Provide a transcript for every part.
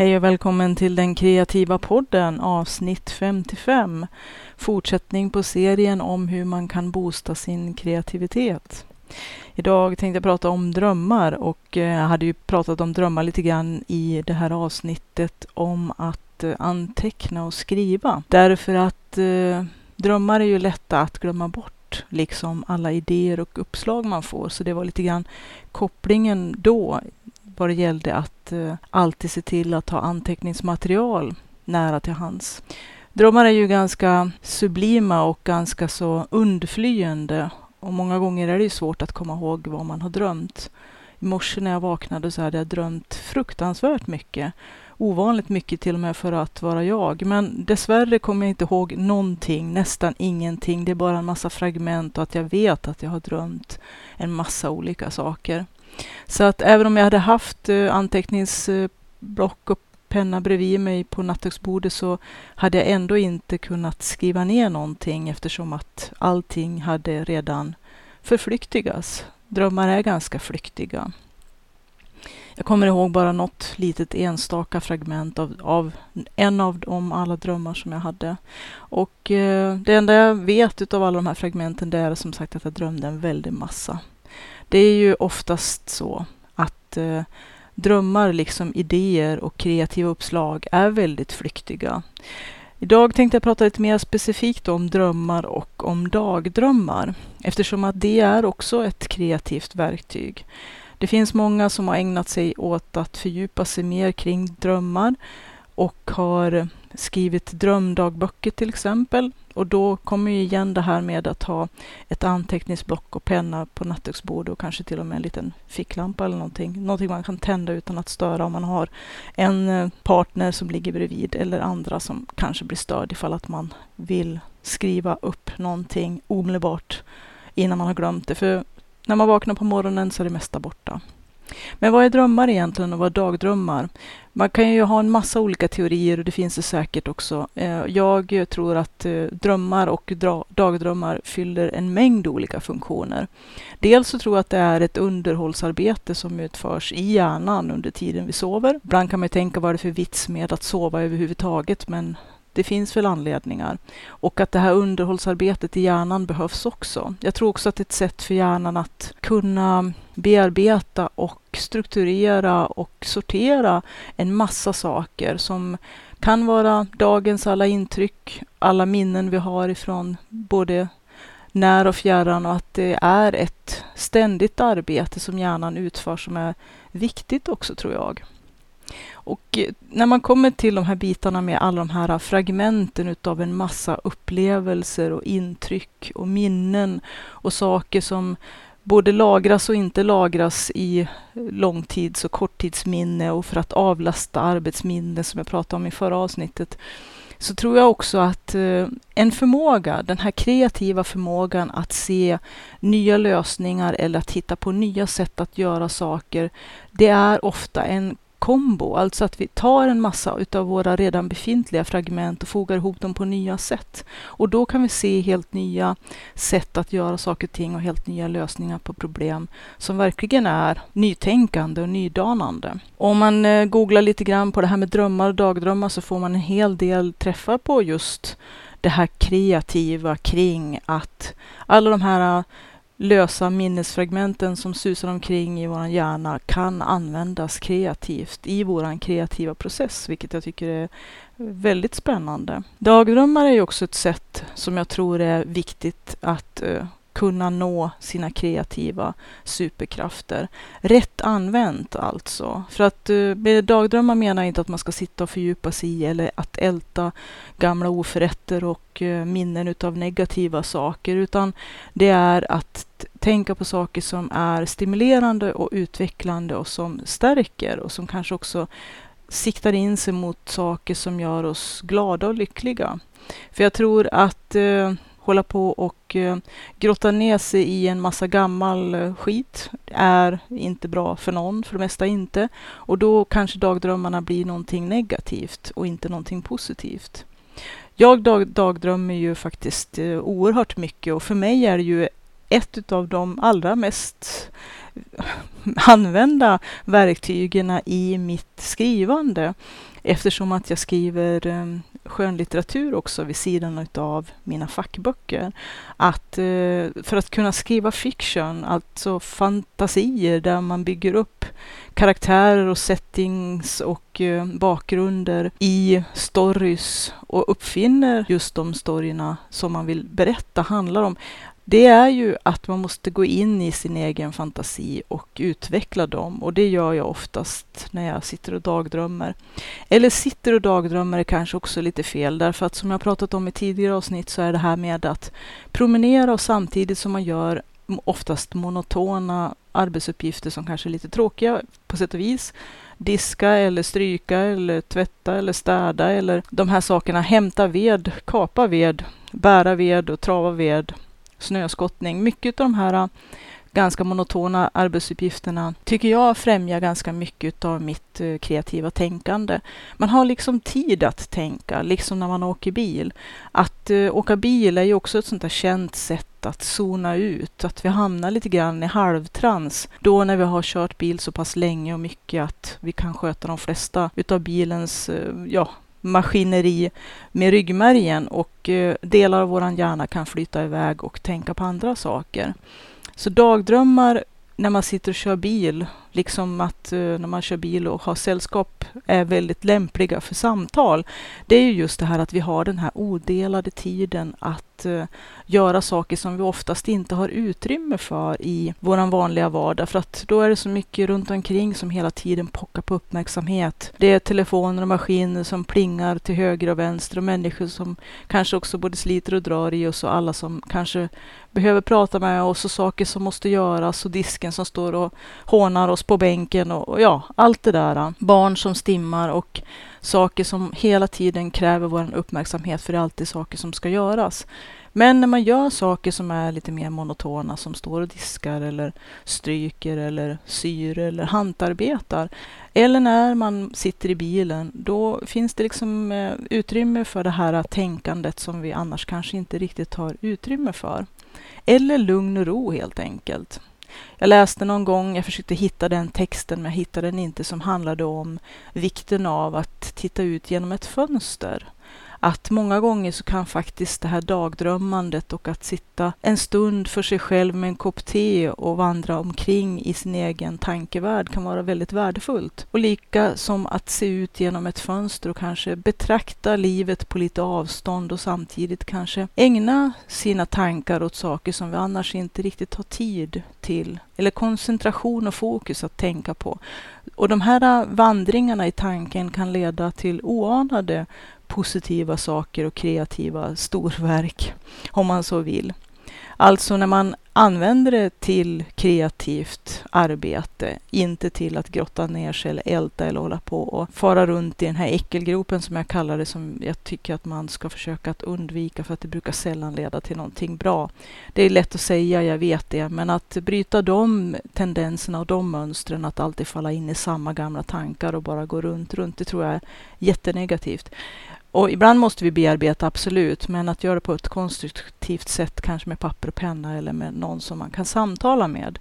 Hej och välkommen till den kreativa podden avsnitt 55. Fortsättning på serien om hur man kan boosta sin kreativitet. Idag tänkte jag prata om drömmar och eh, jag hade ju pratat om drömmar lite grann i det här avsnittet om att eh, anteckna och skriva. Därför att eh, drömmar är ju lätta att glömma bort liksom alla idéer och uppslag man får. Så det var lite grann kopplingen då vad det gällde att eh, alltid se till att ha anteckningsmaterial nära till hands. Drömmar är ju ganska sublima och ganska så undflyende och många gånger är det ju svårt att komma ihåg vad man har drömt. I morse när jag vaknade så hade jag drömt fruktansvärt mycket. Ovanligt mycket till och med för att vara jag. Men dessvärre kommer jag inte ihåg någonting, nästan ingenting. Det är bara en massa fragment och att jag vet att jag har drömt en massa olika saker. Så att även om jag hade haft eh, anteckningsblock och penna bredvid mig på nattduksbordet så hade jag ändå inte kunnat skriva ner någonting eftersom att allting hade redan förflyktigats. Drömmar är ganska flyktiga. Jag kommer ihåg bara något litet enstaka fragment av, av en av de alla drömmar som jag hade. Och eh, det enda jag vet av alla de här fragmenten det är som sagt att jag drömde en väldig massa. Det är ju oftast så att eh, drömmar, liksom idéer och kreativa uppslag är väldigt flyktiga. Idag tänkte jag prata lite mer specifikt om drömmar och om dagdrömmar eftersom att det är också ett kreativt verktyg. Det finns många som har ägnat sig åt att fördjupa sig mer kring drömmar och har skrivit drömdagböcker till exempel. Och då kommer ju igen det här med att ha ett anteckningsblock och penna på nattduksbordet och kanske till och med en liten ficklampa eller någonting. Någonting man kan tända utan att störa om man har en eh, partner som ligger bredvid eller andra som kanske blir störd ifall att man vill skriva upp någonting omedelbart innan man har glömt det. För när man vaknar på morgonen så är det mesta borta. Men vad är drömmar egentligen och vad är dagdrömmar? Man kan ju ha en massa olika teorier och det finns det säkert också. Eh, jag tror att eh, drömmar och dagdrömmar fyller en mängd olika funktioner. Dels så tror jag att det är ett underhållsarbete som utförs i hjärnan under tiden vi sover. Ibland kan man ju tänka vad är det för vits med att sova överhuvudtaget, men det finns väl anledningar. Och att det här underhållsarbetet i hjärnan behövs också. Jag tror också att det är ett sätt för hjärnan att kunna bearbeta och strukturera och sortera en massa saker som kan vara dagens alla intryck, alla minnen vi har ifrån både när och fjärran och att det är ett ständigt arbete som hjärnan utför som är viktigt också tror jag. Och eh, när man kommer till de här bitarna med alla de här fragmenten utav en massa upplevelser och intryck och minnen och saker som både lagras och inte lagras i långtids och korttidsminne och för att avlasta arbetsminne som jag pratade om i förra avsnittet så tror jag också att eh, en förmåga, den här kreativa förmågan att se nya lösningar eller att hitta på nya sätt att göra saker, det är ofta en kombo, alltså att vi tar en massa utav våra redan befintliga fragment och fogar ihop dem på nya sätt. Och då kan vi se helt nya sätt att göra saker och ting och helt nya lösningar på problem som verkligen är nytänkande och nydanande. Om man eh, googlar lite grann på det här med drömmar och dagdrömmar så får man en hel del träffar på just det här kreativa kring att alla de här lösa minnesfragmenten som susar omkring i vår hjärna kan användas kreativt i vår kreativa process, vilket jag tycker är väldigt spännande. Dagdrömmar är ju också ett sätt som jag tror är viktigt att eh, kunna nå sina kreativa superkrafter. Rätt använt alltså. För att eh, med dagdrömmar menar jag inte att man ska sitta och fördjupa sig i eller att älta gamla oförrätter och eh, minnen utav negativa saker, utan det är att tänka på saker som är stimulerande och utvecklande och som stärker och som kanske också siktar in sig mot saker som gör oss glada och lyckliga. För jag tror att eh, hålla på och eh, grotta ner sig i en massa gammal eh, skit är inte bra för någon, för det mesta inte. Och då kanske dagdrömmarna blir någonting negativt och inte någonting positivt. Jag dag, dagdrömmer ju faktiskt eh, oerhört mycket och för mig är det ju ett av de allra mest använda verktygen i mitt skrivande eftersom att jag skriver eh, skönlitteratur också vid sidan av mina fackböcker. Att eh, för att kunna skriva fiction, alltså fantasier där man bygger upp karaktärer och settings och eh, bakgrunder i stories och uppfinner just de storyerna som man vill berätta handlar om det är ju att man måste gå in i sin egen fantasi och utveckla dem. Och det gör jag oftast när jag sitter och dagdrömmer. Eller sitter och dagdrömmer är kanske också lite fel, därför att som jag pratat om i tidigare avsnitt så är det här med att promenera och samtidigt som man gör oftast monotona arbetsuppgifter som kanske är lite tråkiga på sätt och vis. Diska eller stryka eller tvätta eller städa eller de här sakerna. Hämta ved, kapa ved, bära ved och trava ved snöskottning. Mycket av de här äh, ganska monotona arbetsuppgifterna tycker jag främjar ganska mycket av mitt äh, kreativa tänkande. Man har liksom tid att tänka, liksom när man åker bil. Att uh, åka bil är ju också ett sånt där känt sätt att zona ut, att vi hamnar lite grann i halvtrans. Då när vi har kört bil så pass länge och mycket att vi kan sköta de flesta utav bilens, uh, ja, maskineri med ryggmärgen och eh, delar av vår hjärna kan flytta iväg och tänka på andra saker. Så dagdrömmar när man sitter och kör bil, liksom att eh, när man kör bil och har sällskap, är väldigt lämpliga för samtal. Det är ju just det här att vi har den här odelade tiden att eh, göra saker som vi oftast inte har utrymme för i vår vanliga vardag. För att då är det så mycket runt omkring som hela tiden pockar på uppmärksamhet. Det är telefoner och maskiner som plingar till höger och vänster och människor som kanske också både sliter och drar i oss och alla som kanske behöver prata med oss och saker som måste göras och disken som står och hånar oss på bänken och, och ja, allt det där. Barn som stimmar och saker som hela tiden kräver vår uppmärksamhet för det är alltid saker som ska göras. Men när man gör saker som är lite mer monotona, som står och diskar eller stryker eller syr eller hantarbetar, eller när man sitter i bilen, då finns det liksom eh, utrymme för det här tänkandet som vi annars kanske inte riktigt har utrymme för. Eller lugn och ro helt enkelt. Jag läste någon gång, jag försökte hitta den texten, men jag hittade den inte, som handlade om vikten av att titta ut genom ett fönster att många gånger så kan faktiskt det här dagdrömmandet och att sitta en stund för sig själv med en kopp te och vandra omkring i sin egen tankevärld kan vara väldigt värdefullt. Och lika som att se ut genom ett fönster och kanske betrakta livet på lite avstånd och samtidigt kanske ägna sina tankar åt saker som vi annars inte riktigt har tid till. Eller koncentration och fokus att tänka på. Och de här vandringarna i tanken kan leda till oanade positiva saker och kreativa storverk, om man så vill. Alltså när man använder det till kreativt arbete, inte till att grotta ner sig eller älta eller hålla på och fara runt i den här äckelgropen som jag kallar det, som jag tycker att man ska försöka att undvika för att det brukar sällan leda till någonting bra. Det är lätt att säga, jag vet det, men att bryta de tendenserna och de mönstren, att alltid falla in i samma gamla tankar och bara gå runt, runt, det tror jag är jättenegativt. Och ibland måste vi bearbeta, absolut, men att göra det på ett konstruktivt sätt, kanske med papper och penna eller med någon som man kan samtala med.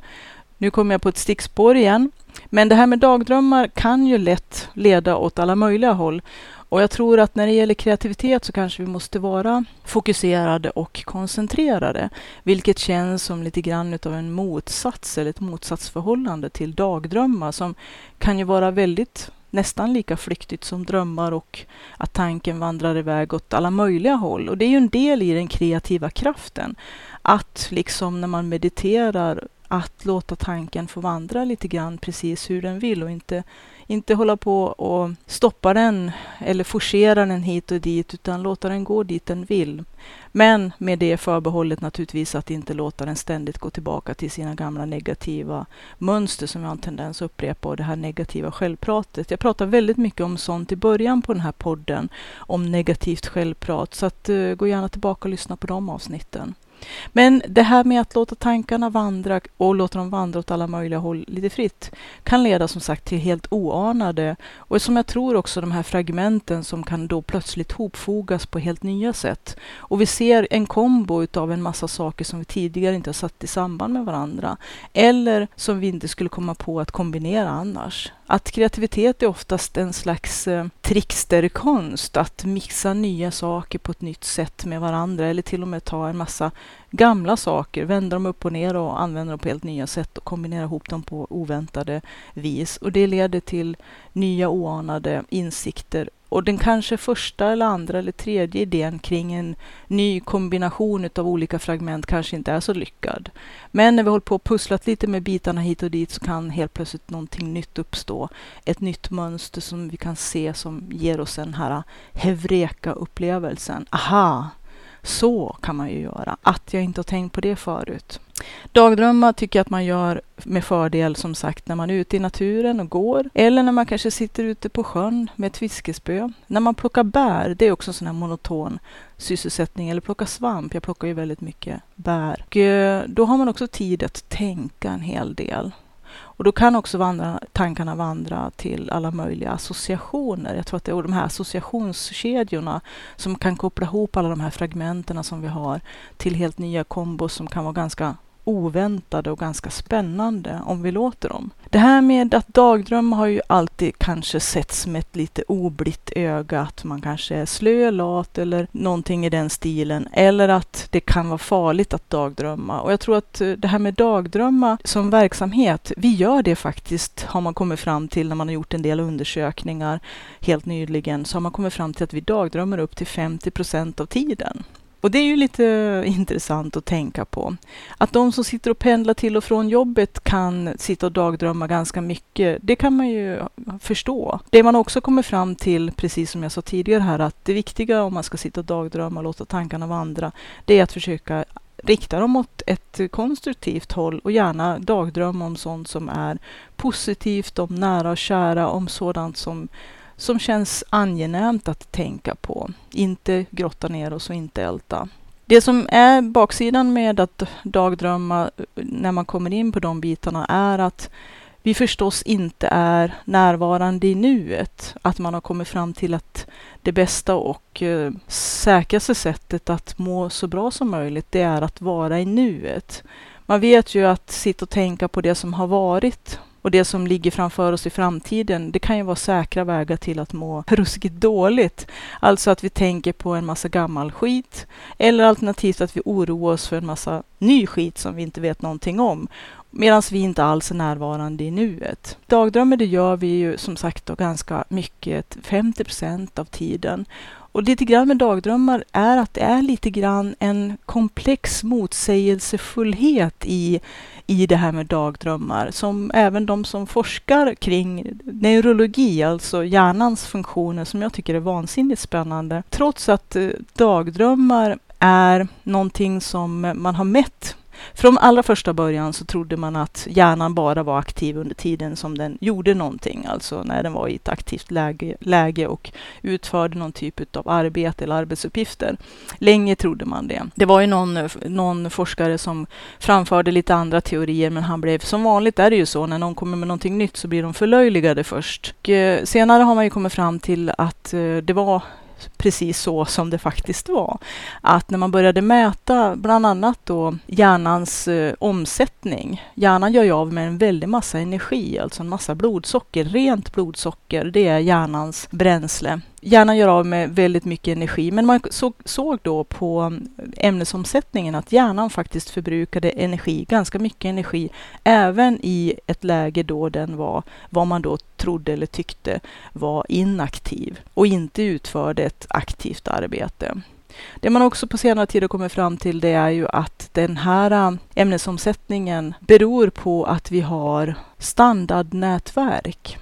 Nu kommer jag på ett stickspår igen. Men det här med dagdrömmar kan ju lätt leda åt alla möjliga håll. Och jag tror att när det gäller kreativitet så kanske vi måste vara fokuserade och koncentrerade, vilket känns som lite grann utav en motsats eller ett motsatsförhållande till dagdrömmar som kan ju vara väldigt nästan lika flyktigt som drömmar och att tanken vandrar iväg åt alla möjliga håll. Och det är ju en del i den kreativa kraften. Att liksom när man mediterar, att låta tanken få vandra lite grann precis hur den vill och inte inte hålla på och stoppa den eller forcera den hit och dit, utan låta den gå dit den vill. Men med det förbehållet naturligtvis att inte låta den ständigt gå tillbaka till sina gamla negativa mönster som jag har en tendens att upprepa och det här negativa självpratet. Jag pratar väldigt mycket om sånt i början på den här podden, om negativt självprat, så att, uh, gå gärna tillbaka och lyssna på de avsnitten. Men det här med att låta tankarna vandra och låta dem vandra åt alla möjliga håll lite fritt kan leda som sagt till helt oanade och som jag tror också de här fragmenten som kan då plötsligt hopfogas på helt nya sätt. Och vi ser en kombo utav en massa saker som vi tidigare inte har satt i samband med varandra eller som vi inte skulle komma på att kombinera annars. Att kreativitet är oftast en slags eh, tricksterkonst, att mixa nya saker på ett nytt sätt med varandra eller till och med ta en massa gamla saker, vända dem upp och ner och använda dem på helt nya sätt och kombinera ihop dem på oväntade vis. Och det leder till nya oanade insikter och den kanske första eller andra eller tredje idén kring en ny kombination av olika fragment kanske inte är så lyckad. Men när vi håller på och pusslat lite med bitarna hit och dit så kan helt plötsligt någonting nytt uppstå. Ett nytt mönster som vi kan se som ger oss den här hevreka-upplevelsen. Aha! Så kan man ju göra. Att jag inte har tänkt på det förut. Dagdrömmar tycker jag att man gör med fördel som sagt när man är ute i naturen och går. Eller när man kanske sitter ute på sjön med ett fiskespö. När man plockar bär, det är också en sån här monoton sysselsättning. Eller plocka svamp, jag plockar ju väldigt mycket bär. Och eh, då har man också tid att tänka en hel del. Och då kan också vandra, tankarna vandra till alla möjliga associationer. Jag tror att det är de här associationskedjorna som kan koppla ihop alla de här fragmenterna som vi har till helt nya kombos som kan vara ganska oväntade och ganska spännande om vi låter dem. Det här med att dagdrömma har ju alltid kanske setts med ett lite oblitt öga, att man kanske är slö, lat eller någonting i den stilen. Eller att det kan vara farligt att dagdrömma. Och jag tror att eh, det här med dagdrömma som verksamhet, vi gör det faktiskt, har man kommit fram till när man har gjort en del undersökningar helt nyligen, så har man kommit fram till att vi dagdrömmer upp till 50 procent av tiden. Och det är ju lite intressant att tänka på. Att de som sitter och pendlar till och från jobbet kan sitta och dagdrömma ganska mycket, det kan man ju förstå. Det man också kommer fram till, precis som jag sa tidigare här, att det viktiga om man ska sitta och dagdrömma och låta tankarna vandra, det är att försöka rikta dem åt ett konstruktivt håll och gärna dagdrömma om sånt som är positivt, om nära och kära, om sådant som som känns angenämt att tänka på. Inte grotta ner oss och inte älta. Det som är baksidan med att dagdrömma eh, när man kommer in på de bitarna är att vi förstås inte är närvarande i nuet. Att man har kommit fram till att det bästa och eh, säkraste sättet att må så bra som möjligt, det är att vara i nuet. Man vet ju att sitta och tänka på det som har varit och det som ligger framför oss i framtiden, det kan ju vara säkra vägar till att må ruskigt dåligt. Alltså att vi tänker på en massa gammal skit eller alternativt att vi oroar oss för en massa ny skit som vi inte vet någonting om. Medan vi inte alls är närvarande i nuet. Dagdrömmar det gör vi ju som sagt då ganska mycket, 50 procent av tiden. Och lite grann med dagdrömmar är att det är lite grann en komplex motsägelsefullhet i, i det här med dagdrömmar som även de som forskar kring neurologi, alltså hjärnans funktioner, som jag tycker är vansinnigt spännande. Trots att eh, dagdrömmar är någonting som man har mätt från allra första början så trodde man att hjärnan bara var aktiv under tiden som den gjorde någonting, alltså när den var i ett aktivt läge, läge och utförde någon typ av arbete eller arbetsuppgifter. Länge trodde man det. Det var ju någon, någon forskare som framförde lite andra teorier, men han blev, som vanligt är det ju så, när någon kommer med någonting nytt så blir de förlöjligade först. Och, eh, senare har man ju kommit fram till att eh, det var precis så som det faktiskt var. Att när man började mäta bland annat då hjärnans eh, omsättning. Hjärnan gör ju av med en väldig massa energi, alltså en massa blodsocker. Rent blodsocker, det är hjärnans bränsle hjärnan gör av med väldigt mycket energi. Men man såg, såg då på mm, ämnesomsättningen att hjärnan faktiskt förbrukade energi, ganska mycket energi, även i ett läge då den var vad man då trodde eller tyckte var inaktiv och inte utförde ett aktivt arbete. Det man också på senare tid har kommit fram till det är ju att den här mm, ämnesomsättningen beror på att vi har standardnätverk.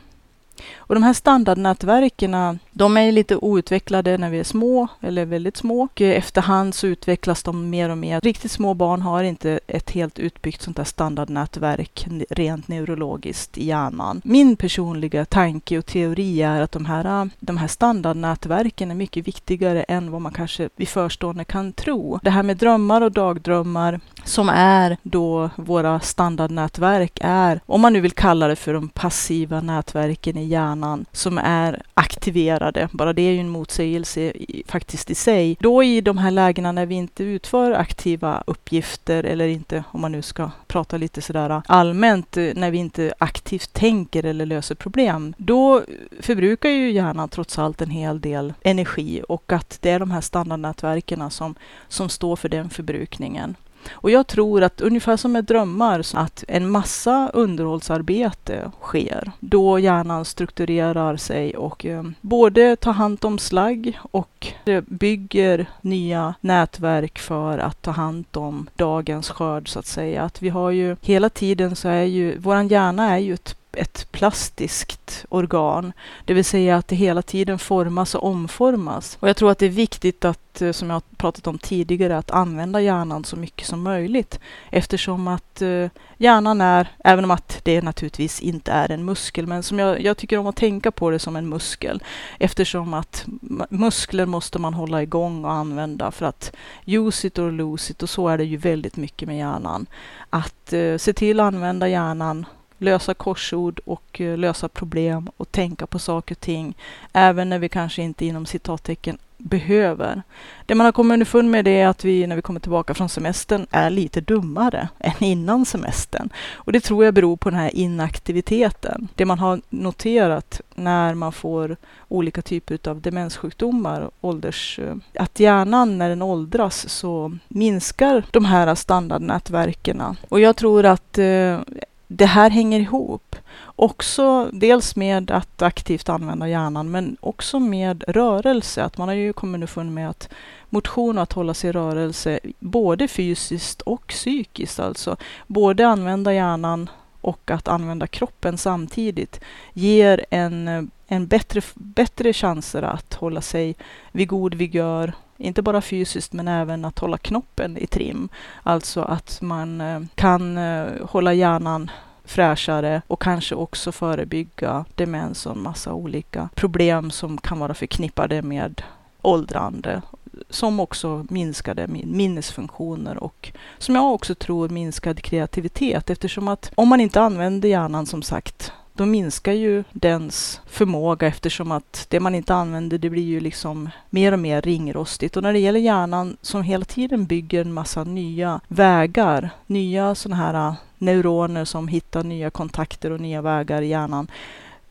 Och de här standardnätverken De är lite outvecklade när vi är små eller väldigt små och efterhand så utvecklas de mer och mer. Riktigt små barn har inte ett helt utbyggt sånt här standardnätverk rent neurologiskt i hjärnan. Min personliga tanke och teori är att de här, de här standardnätverken är mycket viktigare än vad man kanske vid förstående kan tro. Det här med drömmar och dagdrömmar som är då våra standardnätverk är, om man nu vill kalla det för de passiva nätverken i hjärnan som är aktiverade. Bara det är ju en motsägelse i, faktiskt i sig. Då i de här lägena när vi inte utför aktiva uppgifter eller inte, om man nu ska prata lite sådär allmänt, eh, när vi inte aktivt tänker eller löser problem, då förbrukar ju hjärnan trots allt en hel del energi och att det är de här standardnätverken som, som står för den förbrukningen. Och jag tror att ungefär som med drömmar, att en massa underhållsarbete sker då hjärnan strukturerar sig och eh, både tar hand om slagg och eh, bygger nya nätverk för att ta hand om dagens skörd så att säga. Att vi har ju hela tiden så är ju våran hjärna är ju ett ett plastiskt organ, det vill säga att det hela tiden formas och omformas. Och jag tror att det är viktigt att, eh, som jag pratat om tidigare, att använda hjärnan så mycket som möjligt eftersom att eh, hjärnan är, även om att det naturligtvis inte är en muskel, men som jag, jag tycker om att tänka på det som en muskel eftersom att muskler måste man hålla igång och använda för att use it or lose it och så är det ju väldigt mycket med hjärnan. Att eh, se till att använda hjärnan lösa korsord och eh, lösa problem och tänka på saker och ting, även när vi kanske inte inom citattecken behöver. Det man har kommit underfund med det är att vi när vi kommer tillbaka från semestern är lite dummare än innan semestern. Och det tror jag beror på den här inaktiviteten. Det man har noterat när man får olika typer av demenssjukdomar, ålders, eh, att hjärnan när den åldras så minskar de här standardnätverken. Och jag tror att eh, det här hänger ihop. Också dels med att aktivt använda hjärnan, men också med rörelse. Att man har ju kommit underfund med att motion och att hålla sig i rörelse, både fysiskt och psykiskt alltså. Både använda hjärnan och att använda kroppen samtidigt ger en, en bättre, bättre chanser att hålla sig vid god vigör inte bara fysiskt men även att hålla knoppen i trim. Alltså att man eh, kan eh, hålla hjärnan fräschare och kanske också förebygga demens och en massa olika problem som kan vara förknippade med åldrande som också minskade minnesfunktioner och som jag också tror minskad kreativitet eftersom att om man inte använder hjärnan som sagt då minskar ju dens förmåga eftersom att det man inte använder, det blir ju liksom mer och mer ringrostigt. Och när det gäller hjärnan som hela tiden bygger en massa nya vägar, nya sådana här äh, neuroner som hittar nya kontakter och nya vägar i hjärnan.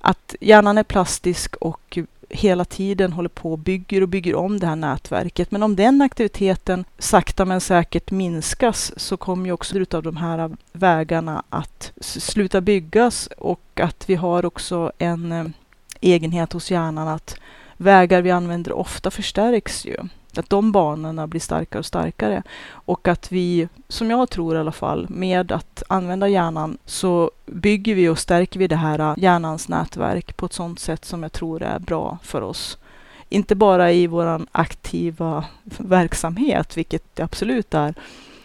Att hjärnan är plastisk och hela tiden håller på och bygger och bygger om det här nätverket. Men om den aktiviteten sakta men säkert minskas så kommer ju också utav de här vägarna att sluta byggas och att vi har också en eh, egenhet hos hjärnan att vägar vi använder ofta förstärks ju. Att de banorna blir starkare och starkare. Och att vi, som jag tror i alla fall, med att använda hjärnan så bygger vi och stärker vi det här äh, hjärnans nätverk på ett sådant sätt som jag tror är bra för oss. Inte bara i vår aktiva verksamhet, vilket det absolut är,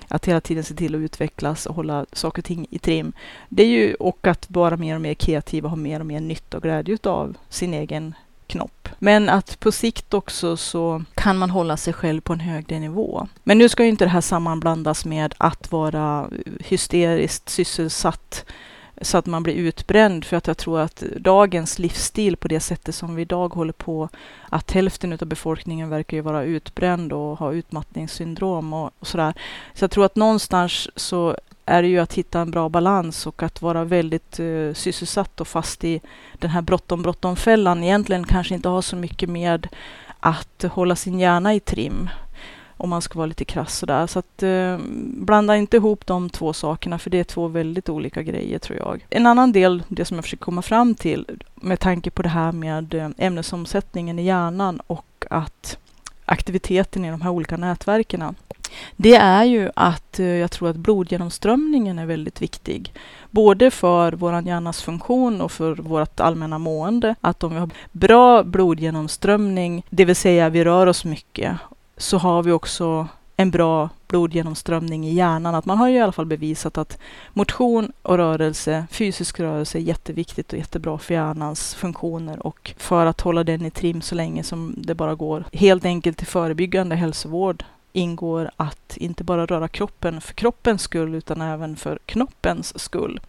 att hela tiden se till att utvecklas och hålla saker och ting i trim. Det är ju och att vara mer och mer kreativ och ha mer och mer nytta och glädje av sin egen knopp. Men att på sikt också så kan man hålla sig själv på en högre nivå. Men nu ska ju inte det här sammanblandas med att vara hysteriskt sysselsatt så att man blir utbränd. För att jag tror att dagens livsstil på det sättet som vi idag håller på, att hälften av befolkningen verkar ju vara utbränd och ha utmattningssyndrom och, och sådär. Så jag tror att någonstans så är det ju att hitta en bra balans och att vara väldigt uh, sysselsatt och fast i den här bråttom bråttom-fällan. Egentligen kanske inte ha så mycket med att hålla sin hjärna i trim om man ska vara lite krass sådär. Så att eh, blanda inte ihop de två sakerna för det är två väldigt olika grejer tror jag. En annan del, det som jag försöker komma fram till med tanke på det här med eh, ämnesomsättningen i hjärnan och att aktiviteten i de här olika nätverken det är ju att eh, jag tror att blodgenomströmningen är väldigt viktig. Både för vår hjärnas funktion och för vårt allmänna mående. Att om vi har bra blodgenomströmning, det vill säga vi rör oss mycket, så har vi också en bra blodgenomströmning i hjärnan. Att man har ju i alla fall bevisat att motion och rörelse, fysisk rörelse, är jätteviktigt och jättebra för hjärnans funktioner och för att hålla den i trim så länge som det bara går. Helt enkelt till förebyggande hälsovård ingår att inte bara röra kroppen för kroppens skull utan även för knoppens skull.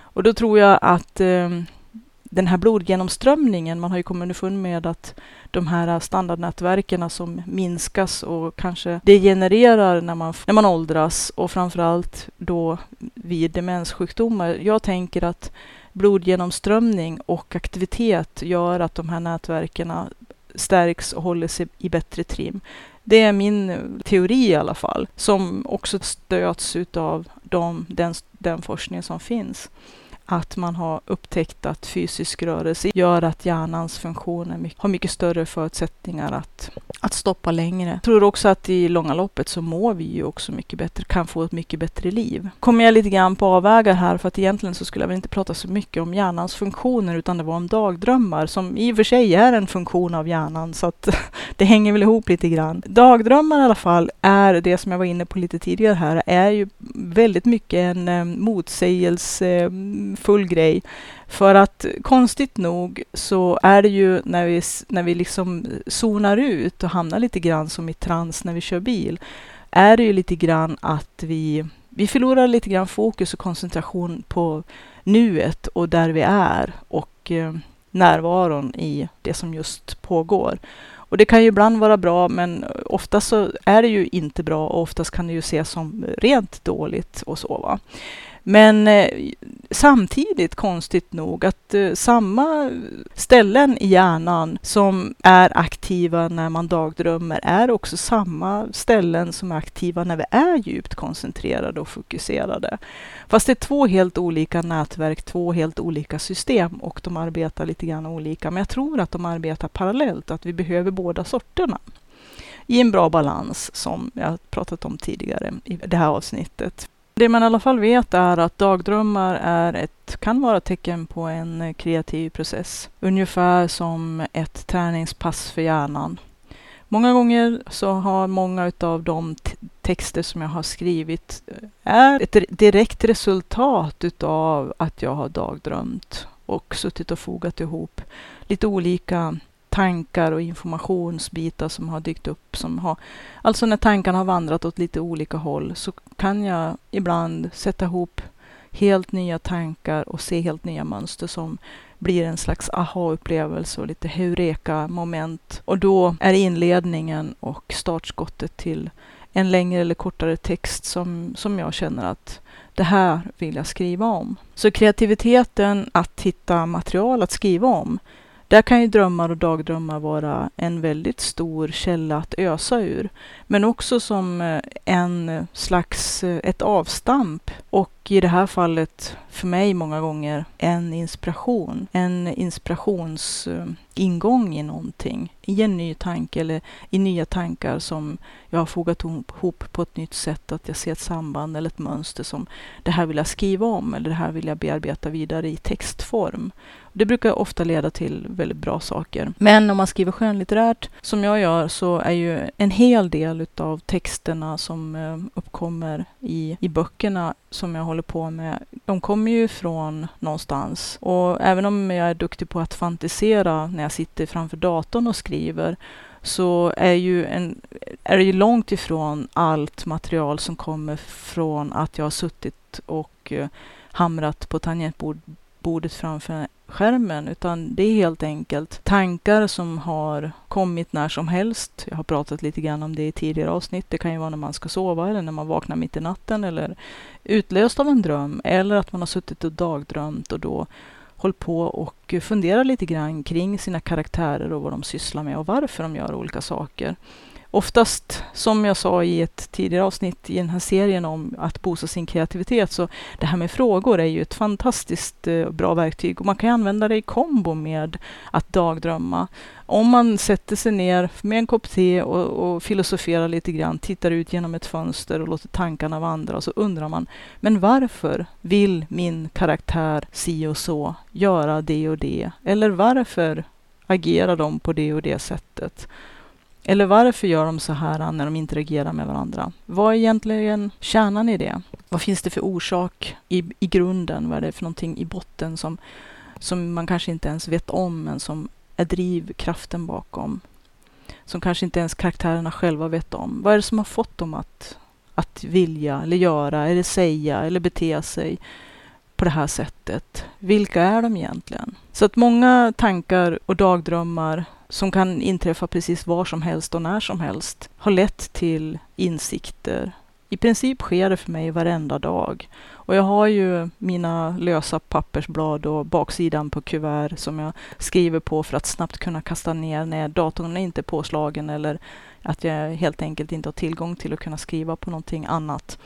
Och då tror jag att eh, den här blodgenomströmningen, man har ju kommit underfund med att de här standardnätverken som minskas och kanske degenererar när man, när man åldras och framförallt då vid demenssjukdomar. Jag tänker att blodgenomströmning och aktivitet gör att de här nätverken stärks och håller sig i bättre trim. Det är min teori i alla fall, som också stöds av de, den, den forskning som finns att man har upptäckt att fysisk rörelse gör att hjärnans funktioner har mycket större förutsättningar att, att stoppa längre. Jag tror också att i långa loppet så mår vi ju också mycket bättre, kan få ett mycket bättre liv. Kommer jag lite grann på avvägar här för att egentligen så skulle jag väl inte prata så mycket om hjärnans funktioner utan det var om dagdrömmar som i och för sig är en funktion av hjärnan så att det hänger väl ihop lite grann. Dagdrömmar i alla fall är det som jag var inne på lite tidigare här är ju väldigt mycket en eh, motsägelse mm, full grej. För att konstigt nog så är det ju när vi, när vi liksom zonar ut och hamnar lite grann som i trans när vi kör bil, är det ju lite grann att vi, vi förlorar lite grann fokus och koncentration på nuet och där vi är och eh, närvaron i det som just pågår. Och det kan ju ibland vara bra, men oftast så är det ju inte bra och oftast kan det ju ses som rent dåligt och så. Va? Men eh, samtidigt konstigt nog att eh, samma ställen i hjärnan som är aktiva när man dagdrömmer är också samma ställen som är aktiva när vi är djupt koncentrerade och fokuserade. Fast det är två helt olika nätverk, två helt olika system och de arbetar lite grann olika. Men jag tror att de arbetar parallellt, att vi behöver båda sorterna i en bra balans som jag pratat om tidigare i det här avsnittet. Det man i alla fall vet är att dagdrömmar är ett, kan vara ett tecken på en kreativ process. Ungefär som ett träningspass för hjärnan. Många gånger så har många av de texter som jag har skrivit eh, är ett direkt resultat utav att jag har dagdrömt och suttit och fogat ihop lite olika tankar och informationsbitar som har dykt upp. Som har, alltså när tankarna har vandrat åt lite olika håll så kan jag ibland sätta ihop helt nya tankar och se helt nya mönster som blir en slags aha-upplevelse och lite heureka-moment. Och då är inledningen och startskottet till en längre eller kortare text som, som jag känner att det här vill jag skriva om. Så kreativiteten att hitta material att skriva om där kan ju drömmar och dagdrömmar vara en väldigt stor källa att ösa ur. Men också som eh, en slags, eh, ett avstamp och i det här fallet för mig många gånger en inspiration. En inspirationsingång i någonting, i en ny tanke eller i nya tankar som jag har fogat ihop på ett nytt sätt. Att jag ser ett samband eller ett mönster som det här vill jag skriva om eller det här vill jag bearbeta vidare i textform. Det brukar ofta leda till väldigt bra saker. Men om man skriver skönlitterärt, som jag gör, så är ju en hel del utav texterna som eh, uppkommer i, i böckerna som jag håller på med, de kommer ju från någonstans. Och även om jag är duktig på att fantisera när jag sitter framför datorn och skriver, så är, ju en, är det ju långt ifrån allt material som kommer från att jag har suttit och eh, hamrat på tangentbordet framför skärmen, utan det är helt enkelt tankar som har kommit när som helst. Jag har pratat lite grann om det i tidigare avsnitt. Det kan ju vara när man ska sova eller när man vaknar mitt i natten eller utlöst av en dröm eller att man har suttit och dagdrömt och då hållit på och funderat lite grann kring sina karaktärer och vad de sysslar med och varför de gör olika saker oftast, som jag sa i ett tidigare avsnitt i den här serien om att boosta sin kreativitet, så det här med frågor är ju ett fantastiskt eh, bra verktyg och man kan använda det i kombo med att dagdrömma. Om man sätter sig ner med en kopp te och, och filosoferar lite grann, tittar ut genom ett fönster och låter tankarna vandra och så undrar man, men varför vill min karaktär si och så göra det och det? Eller varför agerar de på det och det sättet? Eller varför gör de så här när de interagerar med varandra? Vad är egentligen kärnan i det? Vad finns det för orsak i, i grunden? Vad är det för någonting i botten som, som man kanske inte ens vet om, men som är drivkraften bakom? Som kanske inte ens karaktärerna själva vet om. Vad är det som har fått dem att, att vilja eller göra eller säga eller bete sig på det här sättet? Vilka är de egentligen? Så att många tankar och dagdrömmar som kan inträffa precis var som helst och när som helst har lett till insikter. I princip sker det för mig varenda dag. Och jag har ju mina lösa pappersblad och baksidan på kuvert som jag skriver på för att snabbt kunna kasta ner när datorn är inte är påslagen eller att jag helt enkelt inte har tillgång till att kunna skriva på någonting annat.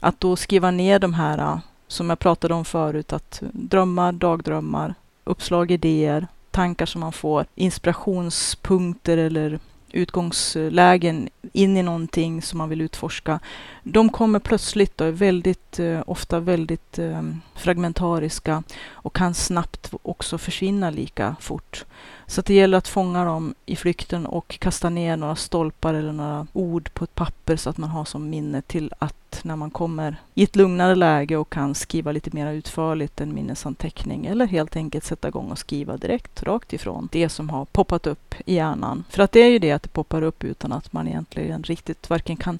Att då skriva ner de här som jag pratade om förut, att drömmar, dagdrömmar, uppslag, idéer, tankar som man får, inspirationspunkter eller utgångslägen in i någonting som man vill utforska. De kommer plötsligt och är väldigt, eh, ofta väldigt eh, fragmentariska och kan snabbt också försvinna lika fort. Så det gäller att fånga dem i flykten och kasta ner några stolpar eller några ord på ett papper så att man har som minne till att när man kommer i ett lugnare läge och kan skriva lite mer utförligt en minnesanteckning eller helt enkelt sätta igång och skriva direkt rakt ifrån det som har poppat upp i hjärnan. För att det är ju det att det poppar upp utan att man egentligen riktigt varken kan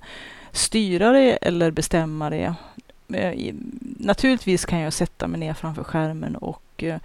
styra det eller bestämma det. Eh, naturligtvis kan jag sätta mig ner framför skärmen och eh,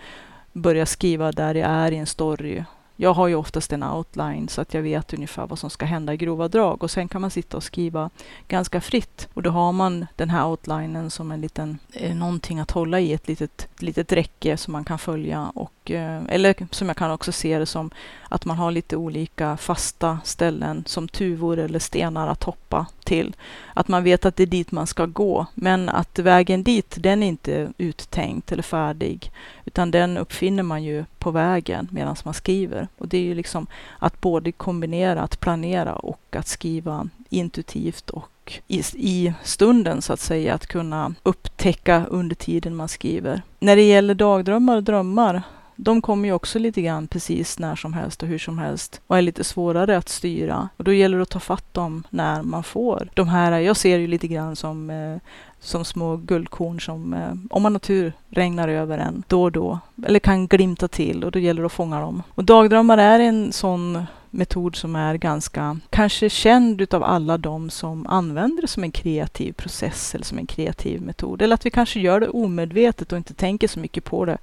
börja skriva där jag är i en story. Jag har ju oftast en outline så att jag vet ungefär vad som ska hända i grova drag. Och sen kan man sitta och skriva ganska fritt. Och då har man den här outlinen som en liten, eh, någonting att hålla i, ett litet, litet räcke som man kan följa. Och och, eh, eller som jag kan också se det som att man har lite olika fasta ställen som tuvor eller stenar att hoppa till. Att man vet att det är dit man ska gå, men att vägen dit, den är inte uttänkt eller färdig, utan den uppfinner man ju på vägen medan man skriver. Och det är ju liksom att både kombinera att planera och att skriva intuitivt och i, i, stunden så att säga, att kunna upptäcka under tiden man skriver. När det gäller dagdrömmar och drömmar de kommer ju också lite grann precis när som helst och hur som helst och är lite svårare att styra. Och då gäller det att ta fatt dem när man får de här. Jag ser ju lite grann som, eh, som små guldkorn som eh, om man natur regnar över en då och då eller kan glimta till och då gäller det att fånga dem. Och dagdrömmar är en sån metod som är ganska kanske känd utav alla de som använder det som en kreativ process eller som en kreativ metod. Eller att vi kanske gör det omedvetet och inte tänker så mycket på det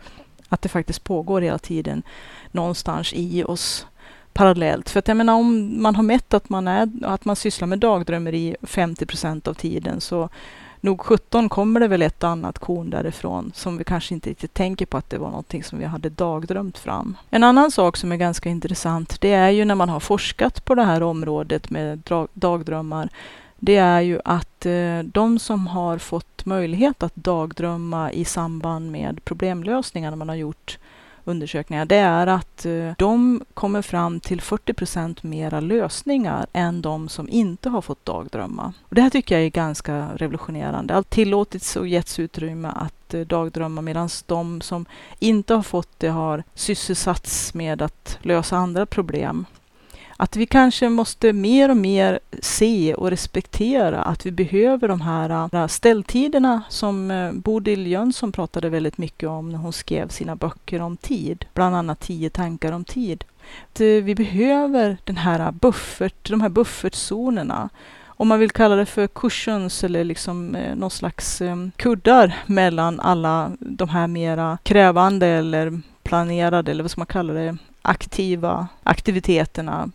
att det faktiskt pågår hela tiden någonstans i oss parallellt. För att jag menar om man har mätt att man, är, att man sysslar med dagdrömmeri 50 procent av tiden så nog 17 kommer det väl ett annat korn därifrån som vi kanske inte riktigt tänker på att det var någonting som vi hade dagdrömt fram. En annan sak som är ganska intressant det är ju när man har forskat på det här området med dagdrömmar det är ju att Eh, de som har fått möjlighet att dagdrömma i samband med problemlösningar när man har gjort undersökningar, det är att eh, de kommer fram till 40 procent mera lösningar än de som inte har fått dagdrömma. Och det här tycker jag är ganska revolutionerande. Allt tillåtits och getts utrymme att eh, dagdrömma medan de som inte har fått det har sysselsatts med att lösa andra problem att vi kanske måste mer och mer se och respektera att vi behöver de här äh, ställtiderna som äh, Bodil Jönsson pratade väldigt mycket om när hon skrev sina böcker om tid, bland annat Tio tankar om tid. Att äh, vi behöver den här buffert, de här buffertzonerna om man vill kalla det för cushions eller liksom eh, någon slags eh, kuddar mellan alla de här mera krävande eller planerade, eller vad ska man kalla det, aktiva aktiviteterna.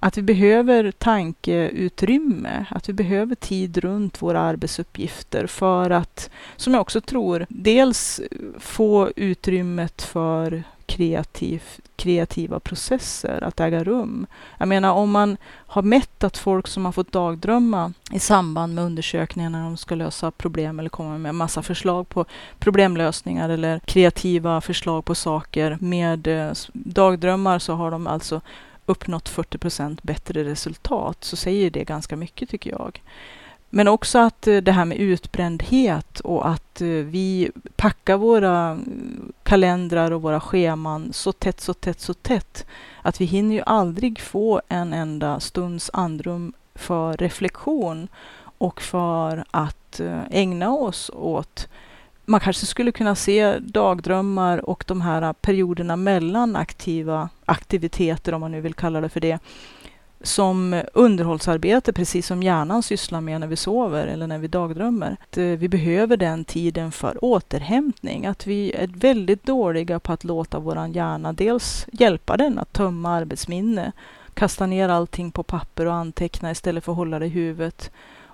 Att vi behöver tankeutrymme, att vi behöver tid runt våra arbetsuppgifter för att, som jag också tror, dels få utrymmet för kreativ, kreativa processer att äga rum. Jag menar om man har mätt att folk som har fått dagdrömma i samband med undersökningar när de ska lösa problem eller komma med massa förslag på problemlösningar eller kreativa förslag på saker. Med eh, dagdrömmar så har de alltså uppnått 40% bättre resultat så säger det ganska mycket tycker jag. Men också att eh, det här med utbrändhet och att eh, vi packar våra mm, kalendrar och våra scheman så tätt, så tätt, så tätt att vi hinner ju aldrig få en enda stunds andrum för reflektion och för att eh, ägna oss åt. Man kanske skulle kunna se dagdrömmar och de här perioderna mellan aktiva aktiviteter, om man nu vill kalla det för det, som underhållsarbete, precis som hjärnan sysslar med när vi sover eller när vi dagdrömmer. Att eh, vi behöver den tiden för återhämtning. Att vi är väldigt dåliga på att låta vår hjärna dels hjälpa den att tömma arbetsminne, kasta ner allting på papper och anteckna istället för att hålla det i huvudet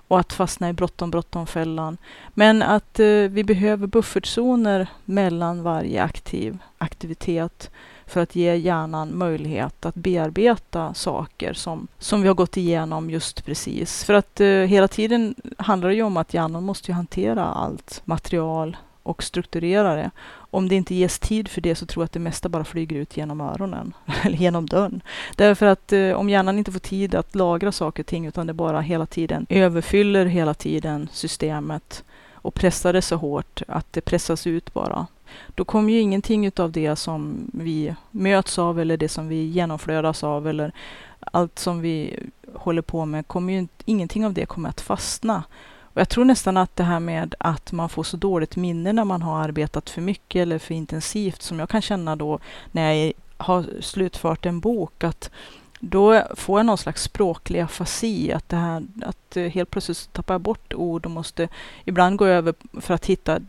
och att fastna i bråttom, bråttom-fällan. Men att eh, vi behöver buffertzoner mellan varje aktiv aktivitet för att ge hjärnan möjlighet att bearbeta saker som, som vi har gått igenom just precis. För att eh, hela tiden handlar det ju om att hjärnan måste hantera allt material och strukturera det. Om det inte ges tid för det så tror jag att det mesta bara flyger ut genom öronen eller genom dörren. Därför att eh, om hjärnan inte får tid att lagra saker och ting utan det bara hela tiden överfyller hela tiden systemet och pressar det så hårt att det pressas ut bara då kommer ju ingenting av det som vi möts av eller det som vi genomflödas av eller allt som vi håller på med, kommer ju, ingenting av det kommer att fastna. Och jag tror nästan att det här med att man får så dåligt minne när man har arbetat för mycket eller för intensivt, som jag kan känna då när jag har slutfört en bok, att då får jag någon slags språklig afasi. Att, det här, att eh, helt plötsligt tappar jag bort ord och måste ibland gå över för att hitta eh,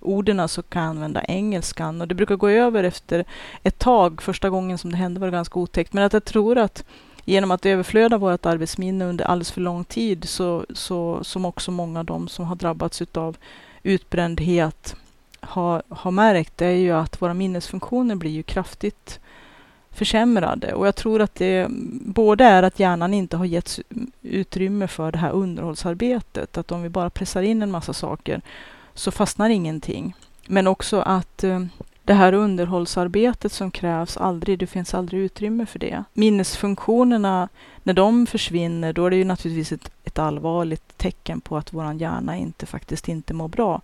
orden så kan jag använda engelskan. Och det brukar gå över efter ett tag. Första gången som det hände var det ganska otäckt. Men att jag tror att genom att överflöda vårt arbetsminne under alldeles för lång tid så, så som också många av de som har drabbats av utbrändhet har, har märkt, det är ju att våra minnesfunktioner blir ju kraftigt försämrade. Och jag tror att det både är att hjärnan inte har getts utrymme för det här underhållsarbetet. Att om vi bara pressar in en massa saker så fastnar ingenting. Men också att eh, det här underhållsarbetet som krävs, aldrig, det finns aldrig utrymme för det. Minnesfunktionerna, när de försvinner, då är det ju naturligtvis ett, ett allvarligt tecken på att vår hjärna inte faktiskt inte mår bra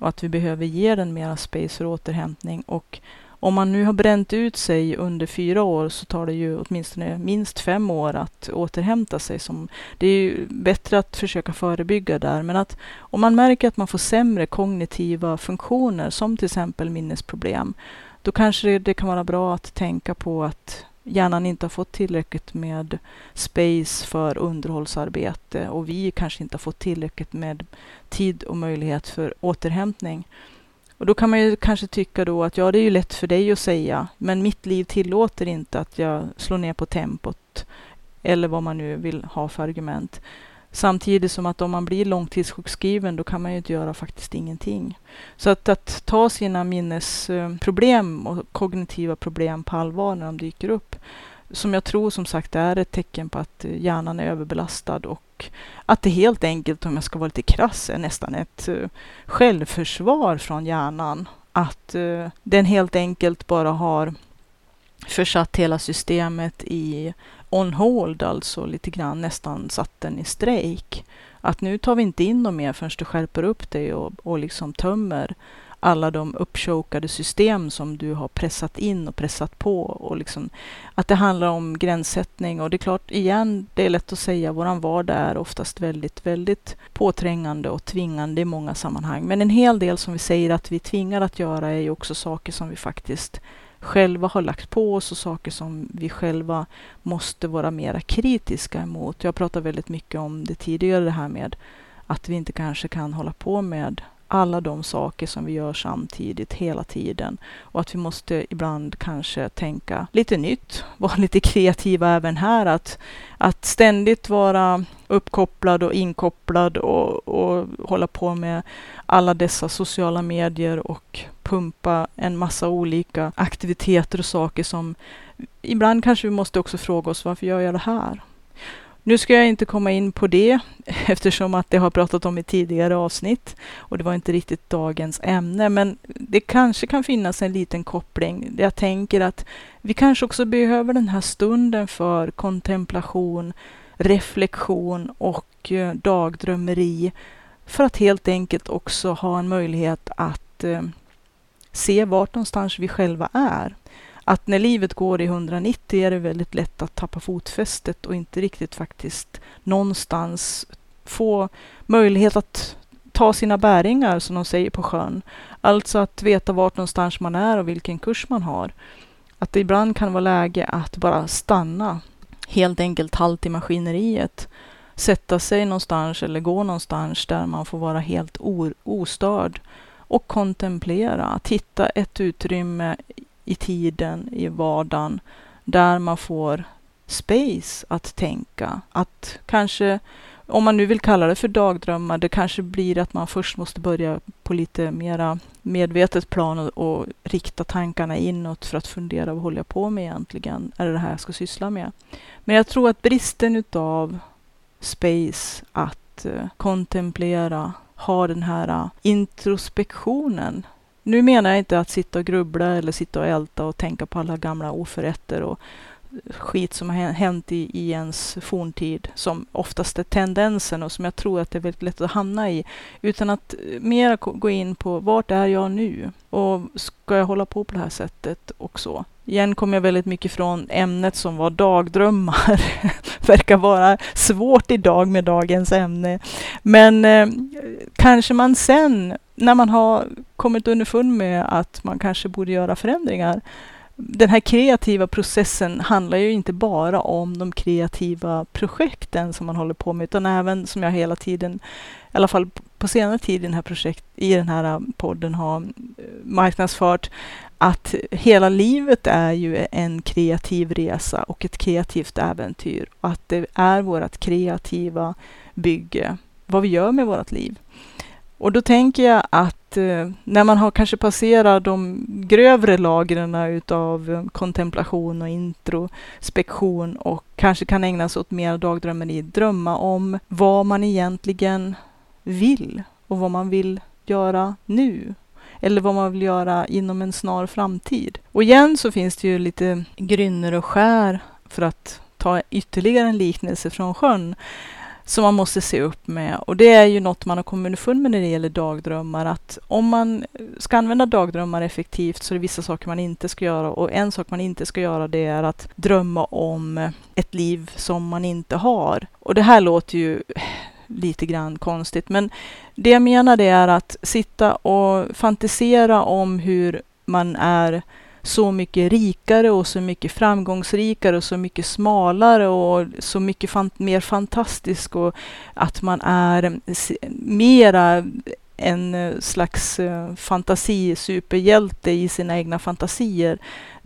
och att vi behöver ge den mera space för återhämtning och om man nu har bränt ut sig under fyra år så tar det ju åtminstone minst fem år att återhämta sig. Som, det är ju bättre att försöka förebygga där, men att om man märker att man får sämre kognitiva funktioner, som till exempel minnesproblem, då kanske det kan vara bra att tänka på att hjärnan inte har fått tillräckligt med space för underhållsarbete och vi kanske inte har fått tillräckligt med tid och möjlighet för återhämtning. Och då kan man ju kanske tycka då att ja, det är ju lätt för dig att säga, men mitt liv tillåter inte att jag slår ner på tempot eller vad man nu vill ha för argument. Samtidigt som att om man blir långtidssjukskriven, då kan man ju inte göra faktiskt ingenting. Så att, att ta sina minnesproblem eh, och kognitiva problem på allvar när de dyker upp, som jag tror som sagt är ett tecken på att eh, hjärnan är överbelastad och att det helt enkelt, om jag ska vara lite krass, är nästan ett uh, självförsvar från hjärnan. Att uh, den helt enkelt bara har försatt hela systemet i on hold, alltså lite grann nästan satt den i strejk. Att nu tar vi inte in dem mer förrän du skärper upp dig och, och liksom tömmer alla de uppchokade system som du har pressat in och pressat på. Och liksom, att det handlar om gränssättning. Och det är klart, igen, det är lätt att säga, våran vardag är oftast väldigt, väldigt påträngande och tvingande i många sammanhang. Men en hel del som vi säger att vi tvingar att göra är ju också saker som vi faktiskt själva har lagt på oss och saker som vi själva måste vara mera kritiska emot. Jag pratade väldigt mycket om det tidigare, det här med att vi inte kanske kan hålla på med alla de saker som vi gör samtidigt hela tiden och att vi måste ibland kanske tänka lite nytt, vara lite kreativa även här. Att, att ständigt vara uppkopplad och inkopplad och, och hålla på med alla dessa sociala medier och pumpa en massa olika aktiviteter och saker som ibland kanske vi måste också fråga oss varför gör jag det här? Nu ska jag inte komma in på det eftersom att det har pratat om i tidigare avsnitt och det var inte riktigt dagens ämne. Men det kanske kan finnas en liten koppling. Jag tänker att vi kanske också behöver den här stunden för kontemplation, reflektion och eh, dagdrömmeri för att helt enkelt också ha en möjlighet att eh, se vart någonstans vi själva är att när livet går i 190 är det väldigt lätt att tappa fotfästet och inte riktigt faktiskt någonstans få möjlighet att ta sina bäringar, som de säger på sjön. Alltså att veta vart någonstans man är och vilken kurs man har. Att det ibland kan vara läge att bara stanna, helt enkelt halt i maskineriet. Sätta sig någonstans eller gå någonstans där man får vara helt ostörd och kontemplera, titta ett utrymme i tiden, i vardagen, där man får space att tänka. Att kanske, om man nu vill kalla det för dagdrömmar, det kanske blir att man först måste börja på lite mera medvetet plan och, och rikta tankarna inåt för att fundera, vad håller jag på med egentligen? Är det det här jag ska syssla med? Men jag tror att bristen utav space att eh, kontemplera, ha den här eh, introspektionen nu menar jag inte att sitta och grubbla eller sitta och älta och tänka på alla gamla oförrätter och skit som har hänt i, i ens forntid, som oftast är tendensen och som jag tror att det är väldigt lätt att hamna i. Utan att eh, mer gå in på vart är jag nu? Och ska jag hålla på på det här sättet och så? Igen kommer jag väldigt mycket från ämnet som var dagdrömmar. Verkar vara svårt idag med dagens ämne. Men eh, kanske man sen när man har kommit underfund med att man kanske borde göra förändringar. Den här kreativa processen handlar ju inte bara om de kreativa projekten som man håller på med, utan även som jag hela tiden, i alla fall på senare tid i den här, projekt, i den här äh, podden har äh, marknadsfört, att hela livet är ju en kreativ resa och ett kreativt äventyr. Och att det är vårt kreativa bygge, vad vi gör med vårt liv. Och då tänker jag att eh, när man har kanske passerat de grövre lagren utav eh, kontemplation och introspektion och kanske kan ägna sig åt mer dagdrömmeri, drömma om vad man egentligen vill och vad man vill göra nu eller vad man vill göra inom en snar framtid. Och igen så finns det ju lite grynner och skär för att ta ytterligare en liknelse från sjön som man måste se upp med. Och det är ju något man har kommit underfund med när det gäller dagdrömmar, att om man ska använda dagdrömmar effektivt så är det vissa saker man inte ska göra. Och en sak man inte ska göra det är att drömma om ett liv som man inte har. Och det här låter ju lite grann konstigt, men det jag menar det är att sitta och fantisera om hur man är så mycket rikare och så mycket framgångsrikare och så mycket smalare och så mycket fan mer fantastisk och att man är mera en eh, slags eh, fantasi-superhjälte i sina egna fantasier.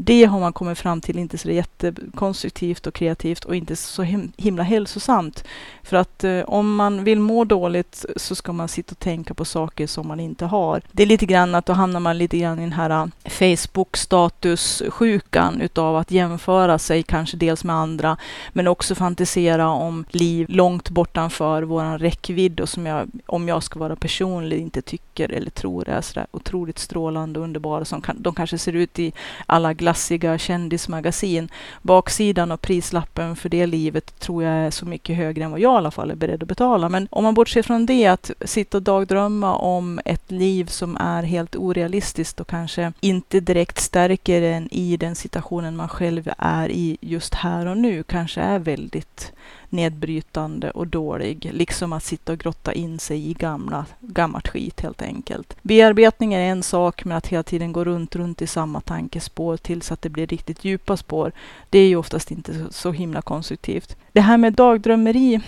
Det har man kommit fram till inte så jättekonstruktivt och kreativt och inte så himla hälsosamt. För att eh, om man vill må dåligt så ska man sitta och tänka på saker som man inte har. Det är lite grann att då hamnar man lite grann i den här eh, Facebook-statussjukan utav att jämföra sig kanske dels med andra men också fantisera om liv långt bortanför våran räckvidd och som jag, om jag ska vara personlig, inte tycker eller tror är sådär otroligt strålande och underbara som kan, de kanske ser ut i alla glassiga kändismagasin. Baksidan och prislappen för det livet tror jag är så mycket högre än vad jag i alla fall är beredd att betala. Men om man bortser från det, att sitta och dagdrömma om ett liv som är helt orealistiskt och kanske inte direkt stärker en i den situationen man själv är i just här och nu, kanske är väldigt nedbrytande och dålig, liksom att sitta och grotta in sig i gamla, gammalt skit helt enkelt. Bearbetning är en sak, men att hela tiden gå runt, runt i samma tankespår tills att det blir riktigt djupa spår, det är ju oftast inte så, så himla konstruktivt. Det här med dagdrömmeri,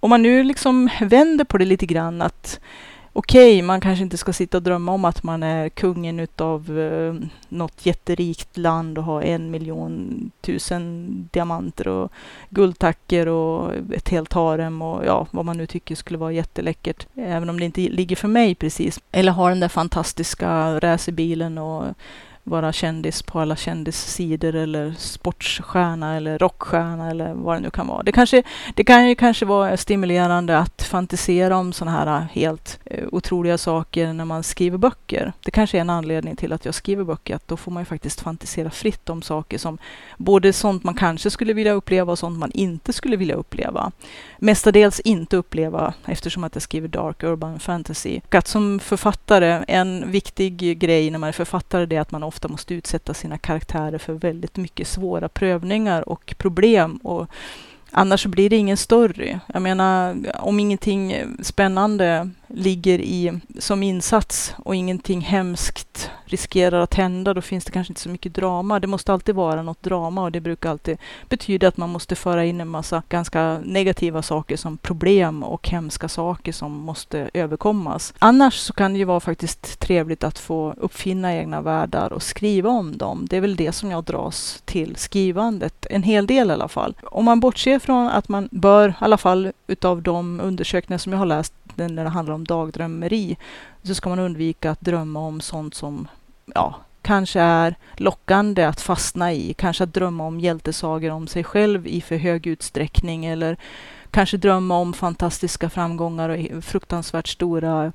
om man nu liksom vänder på det lite grann, att okej, okay, man kanske inte ska sitta och drömma om att man är kungen utav eh, något jätterikt land och har en miljon tusen diamanter och guldtacker och ett helt harem och ja, vad man nu tycker skulle vara jätteläckert. Även om det inte ligger för mig precis. Eller ha den där fantastiska racerbilen och vara kändis på alla kändissidor eller sportstjärna eller rockstjärna eller vad det nu kan vara. Det, kanske, det kan ju kanske vara stimulerande att fantisera om sådana här eh, helt eh, otroliga saker när man skriver böcker. Det kanske är en anledning till att jag skriver böcker, att då får man ju faktiskt fantisera fritt om saker som både sånt man kanske skulle vilja uppleva och sånt man inte skulle vilja uppleva. Mestadels inte uppleva eftersom att jag skriver dark urban fantasy. Och att som författare, en viktig grej när man är författare det är att man ofta måste utsätta sina karaktärer för väldigt mycket svåra prövningar och problem. Och annars blir det ingen story. Jag menar, om ingenting spännande ligger i som insats och ingenting hemskt riskerar att hända, då finns det kanske inte så mycket drama. Det måste alltid vara något drama och det brukar alltid betyda att man måste föra in en massa ganska negativa saker som problem och hemska saker som måste överkommas. Annars så kan det ju vara faktiskt trevligt att få uppfinna egna världar och skriva om dem. Det är väl det som jag dras till skrivandet, en hel del i alla fall. Om man bortser från att man bör, i alla fall utav de undersökningar som jag har läst, när det handlar om dagdrömmeri, så ska man undvika att drömma om sånt som ja, kanske är lockande att fastna i. Kanske att drömma om hjältesagor om sig själv i för hög utsträckning eller kanske drömma om fantastiska framgångar och fruktansvärt stora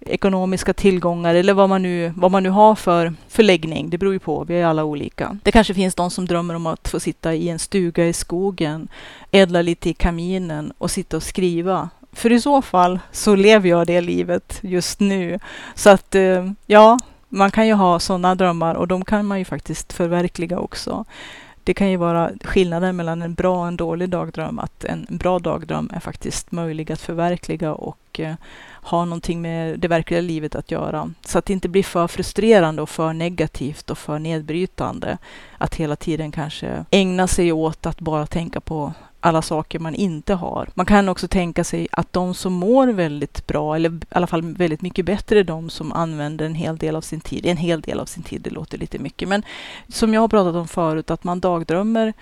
ekonomiska tillgångar eller vad man nu, vad man nu har för förläggning. Det beror ju på, vi är alla olika. Det kanske finns de som drömmer om att få sitta i en stuga i skogen, ädla lite i kaminen och sitta och skriva. För i så fall så lever jag det livet just nu. Så att eh, ja, man kan ju ha sådana drömmar och de kan man ju faktiskt förverkliga också. Det kan ju vara skillnaden mellan en bra och en dålig dagdröm, att en bra dagdröm är faktiskt möjlig att förverkliga och eh, ha någonting med det verkliga livet att göra. Så att det inte blir för frustrerande och för negativt och för nedbrytande. Att hela tiden kanske ägna sig åt att bara tänka på alla saker man inte har. Man kan också tänka sig att de som mår väldigt bra, eller i alla fall väldigt mycket bättre, är de som använder en hel del av sin tid. En hel del av sin tid, det låter lite mycket, men som jag har pratat om förut, att man dagdrömmer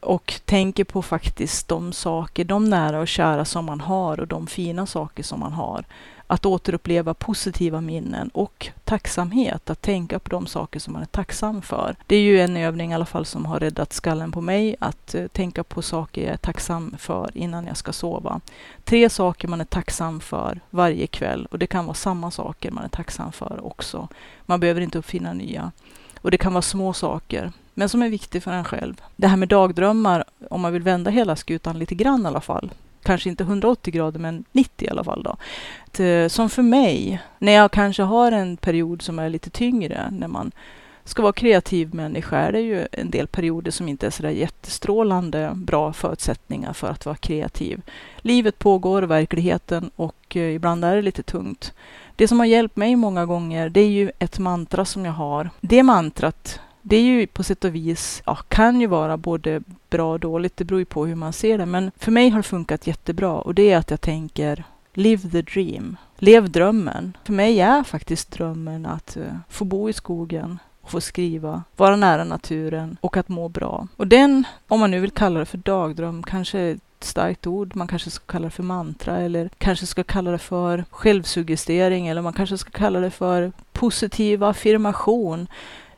och tänker på faktiskt de saker, de nära och kära som man har och de fina saker som man har att återuppleva positiva minnen och tacksamhet, att tänka på de saker som man är tacksam för. Det är ju en övning i alla fall som har räddat skallen på mig, att eh, tänka på saker jag är tacksam för innan jag ska sova. Tre saker man är tacksam för varje kväll och det kan vara samma saker man är tacksam för också. Man behöver inte uppfinna nya. Och det kan vara små saker, men som är viktiga för en själv. Det här med dagdrömmar, om man vill vända hela skutan lite grann i alla fall, kanske inte 180 grader, men 90 i alla fall. Då. Att, eh, som för mig, när jag kanske har en period som är lite tyngre, när man ska vara kreativ människa, är det ju en del perioder som inte är så där jättestrålande bra förutsättningar för att vara kreativ. Livet pågår, verkligheten, och eh, ibland är det lite tungt. Det som har hjälpt mig många gånger, det är ju ett mantra som jag har. Det mantrat det är ju på sätt och vis, ja, kan ju vara både bra och dåligt, det beror ju på hur man ser det. Men för mig har det funkat jättebra och det är att jag tänker Live the dream. Lev drömmen. För mig är faktiskt drömmen att uh, få bo i skogen och få skriva, vara nära naturen och att må bra. Och den, om man nu vill kalla det för dagdröm, kanske är ett starkt ord. Man kanske ska kalla det för mantra eller kanske ska kalla det för självsuggestering eller man kanske ska kalla det för positiv affirmation.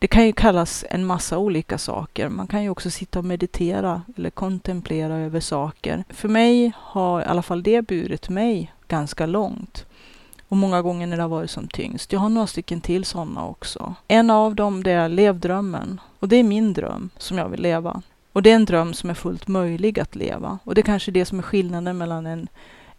Det kan ju kallas en massa olika saker. Man kan ju också sitta och meditera eller kontemplera över saker. För mig har i alla fall det burit mig ganska långt. Och många gånger när det har varit som tyngst. Jag har några stycken till sådana också. En av dem det är levdrömmen. Och det är min dröm som jag vill leva. Och det är en dröm som är fullt möjlig att leva. Och det är kanske det som är skillnaden mellan en,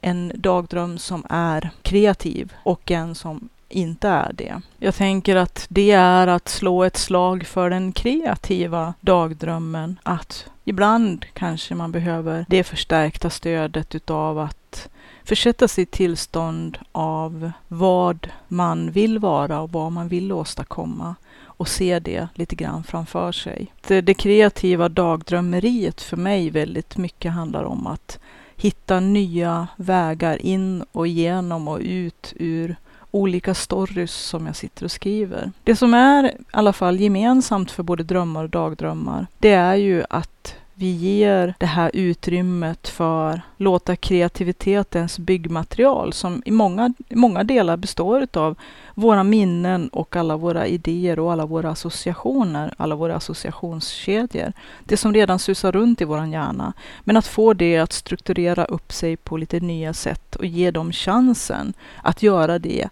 en dagdröm som är kreativ och en som inte är det. Jag tänker att det är att slå ett slag för den kreativa dagdrömmen. Att ibland kanske man behöver det förstärkta stödet utav att försätta sig i tillstånd av vad man vill vara och vad man vill åstadkomma och se det lite grann framför sig. Det, det kreativa dagdrömmeriet för mig väldigt mycket handlar om att hitta nya vägar in och igenom och ut ur olika stories som jag sitter och skriver. Det som är i alla fall gemensamt för både drömmar och dagdrömmar, det är ju att vi ger det här utrymmet för låta kreativitetens byggmaterial som i många, i många delar består av våra minnen och alla våra idéer och alla våra associationer, alla våra associationskedjor. Det som redan susar runt i vår hjärna. Men att få det att strukturera upp sig på lite nya sätt och ge dem chansen att göra det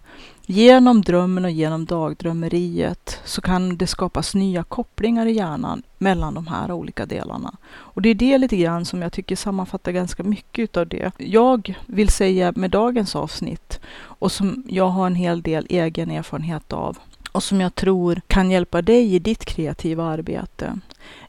Genom drömmen och genom dagdrömmeriet så kan det skapas nya kopplingar i hjärnan mellan de här olika delarna. Och det är det lite grann som jag tycker sammanfattar ganska mycket av det jag vill säga med dagens avsnitt och som jag har en hel del egen erfarenhet av och som jag tror kan hjälpa dig i ditt kreativa arbete.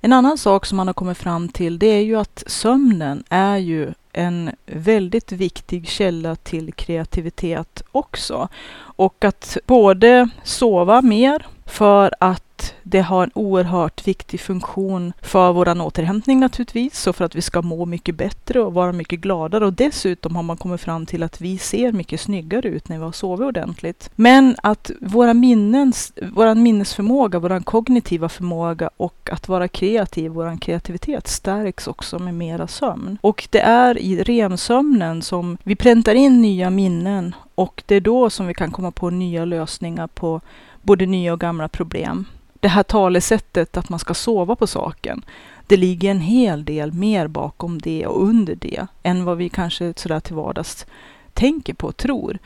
En annan sak som man har kommit fram till det är ju att sömnen är ju en väldigt viktig källa till kreativitet också. Och att både sova mer för att det har en oerhört viktig funktion för vår återhämtning naturligtvis och för att vi ska må mycket bättre och vara mycket gladare. Och dessutom har man kommit fram till att vi ser mycket snyggare ut när vi har sovit ordentligt. Men att våra minnens, vår minnesförmåga, vår kognitiva förmåga och att vara kreativ, vår kreativitet stärks också med mera sömn. Och det är i REM-sömnen som vi präntar in nya minnen och det är då som vi kan komma på nya lösningar på både nya och gamla problem det här talesättet att man ska sova på saken. Det ligger en hel del mer bakom det och under det än vad vi kanske sådär till vardags tänker på och tror.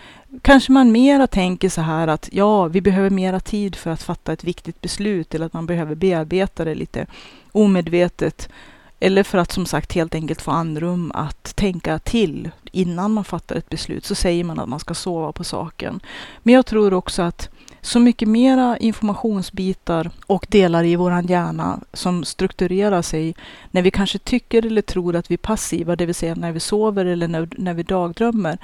Kanske man mera tänker så här att ja, vi behöver mera tid för att fatta ett viktigt beslut eller att man behöver bearbeta det lite omedvetet. Eller för att som sagt helt enkelt få andrum att tänka till innan man fattar ett beslut så säger man att man ska sova på saken. Men jag tror också att så mycket mera informationsbitar och delar i vår hjärna som strukturerar sig när vi kanske tycker eller tror att vi är passiva, det vill säga när vi sover eller när, när vi dagdrömmer.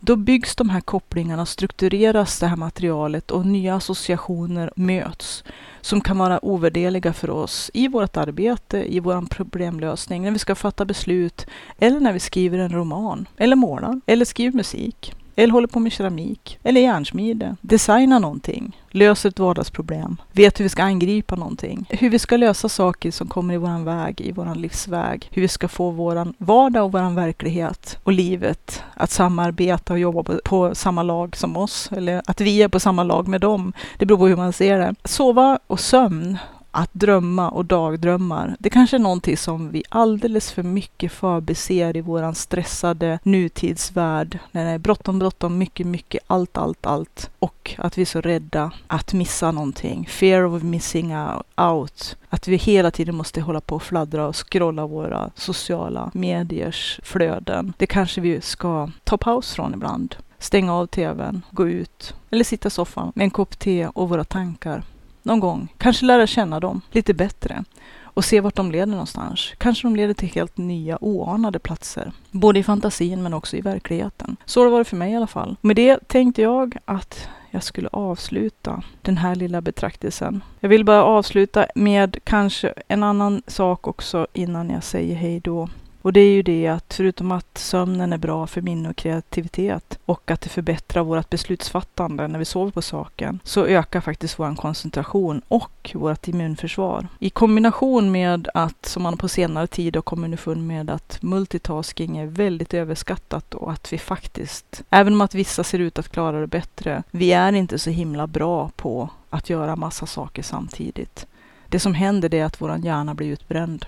Då byggs de här kopplingarna, struktureras det här materialet och nya associationer möts som kan vara ovärderliga för oss i vårt arbete, i vår problemlösning, när vi ska fatta beslut eller när vi skriver en roman eller målar eller skriver musik. Eller håller på med keramik. Eller järnsmide. Designar någonting. Löser ett vardagsproblem. Vet hur vi ska angripa någonting. Hur vi ska lösa saker som kommer i våran väg, i våran livsväg. Hur vi ska få våran vardag och våran verklighet och livet att samarbeta och jobba på, på samma lag som oss. Eller att vi är på samma lag med dem. Det beror på hur man ser det. Sova och sömn att drömma och dagdrömmar, det kanske är någonting som vi alldeles för mycket förbiser i våran stressade nutidsvärld. När det är bråttom, bråttom, mycket, mycket, allt, allt, allt. Och att vi är så rädda att missa någonting. Fear of missing out. Att vi hela tiden måste hålla på och fladdra och scrolla våra sociala mediers flöden. Det kanske vi ska ta paus från ibland. Stänga av tvn, gå ut eller sitta i soffan med en kopp te och våra tankar någon gång. Kanske lära känna dem lite bättre och se vart de leder någonstans. Kanske de leder till helt nya oanade platser. Både i fantasin men också i verkligheten. Så har det varit för mig i alla fall. Med det tänkte jag att jag skulle avsluta den här lilla betraktelsen. Jag vill bara avsluta med kanske en annan sak också innan jag säger hej då. Och det är ju det att förutom att sömnen är bra för minne och kreativitet och att det förbättrar vårt beslutsfattande när vi sover på saken så ökar faktiskt vår koncentration och vårt immunförsvar. I kombination med att, som man på senare tid har kommit underfund med, att multitasking är väldigt överskattat och att vi faktiskt, även om att vissa ser ut att klara det bättre, vi är inte så himla bra på att göra massa saker samtidigt. Det som händer är att vår hjärna blir utbränd.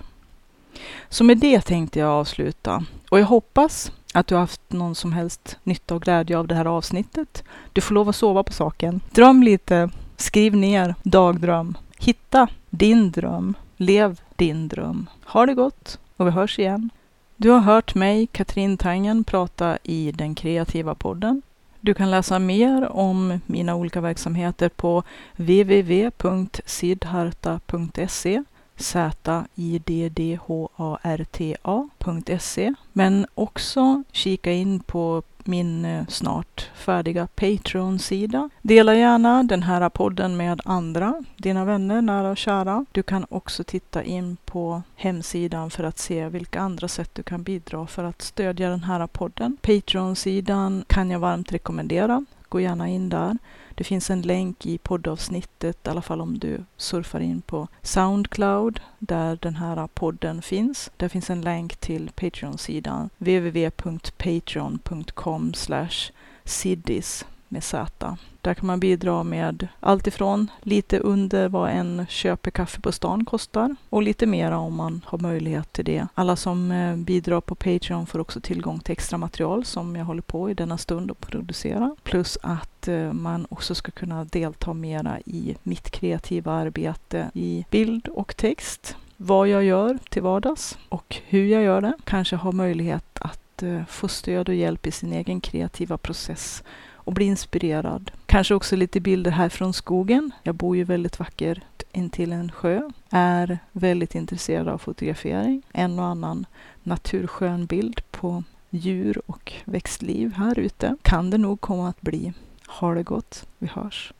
Så med det tänkte jag avsluta. Och jag hoppas att du har haft någon som helst nytta och glädje av det här avsnittet. Du får lov att sova på saken. Dröm lite. Skriv ner dagdröm. Hitta din dröm. Lev din dröm. Ha det gott och vi hörs igen. Du har hört mig, Katrin Tangen, prata i Den kreativa podden. Du kan läsa mer om mina olika verksamheter på www.sidharta.se ziddharta.se men också kika in på min eh, snart färdiga Patreon-sida. Dela gärna den här podden med andra, dina vänner, nära och kära. Du kan också titta in på hemsidan för att se vilka andra sätt du kan bidra för att stödja den här podden. Patreon-sidan kan jag varmt rekommendera gå gärna in där. Det finns en länk i poddavsnittet, i alla fall om du surfar in på Soundcloud där den här podden finns. Där finns en länk till Patreon-sidan www.patreon.com siddis med Z. Där kan man bidra med allt ifrån lite under vad en köper kaffe på stan kostar och lite mera om man har möjlighet till det. Alla som eh, bidrar på Patreon får också tillgång till extra material som jag håller på i denna stund att producera. Plus att eh, man också ska kunna delta mera i mitt kreativa arbete i bild och text. Vad jag gör till vardags och hur jag gör det. Kanske ha möjlighet att eh, få stöd och hjälp i sin egen kreativa process och bli inspirerad. Kanske också lite bilder här från skogen. Jag bor ju väldigt vackert intill en sjö. Är väldigt intresserad av fotografering. En och annan naturskön bild på djur och växtliv här ute. Kan det nog komma att bli. Ha det gott. Vi hörs.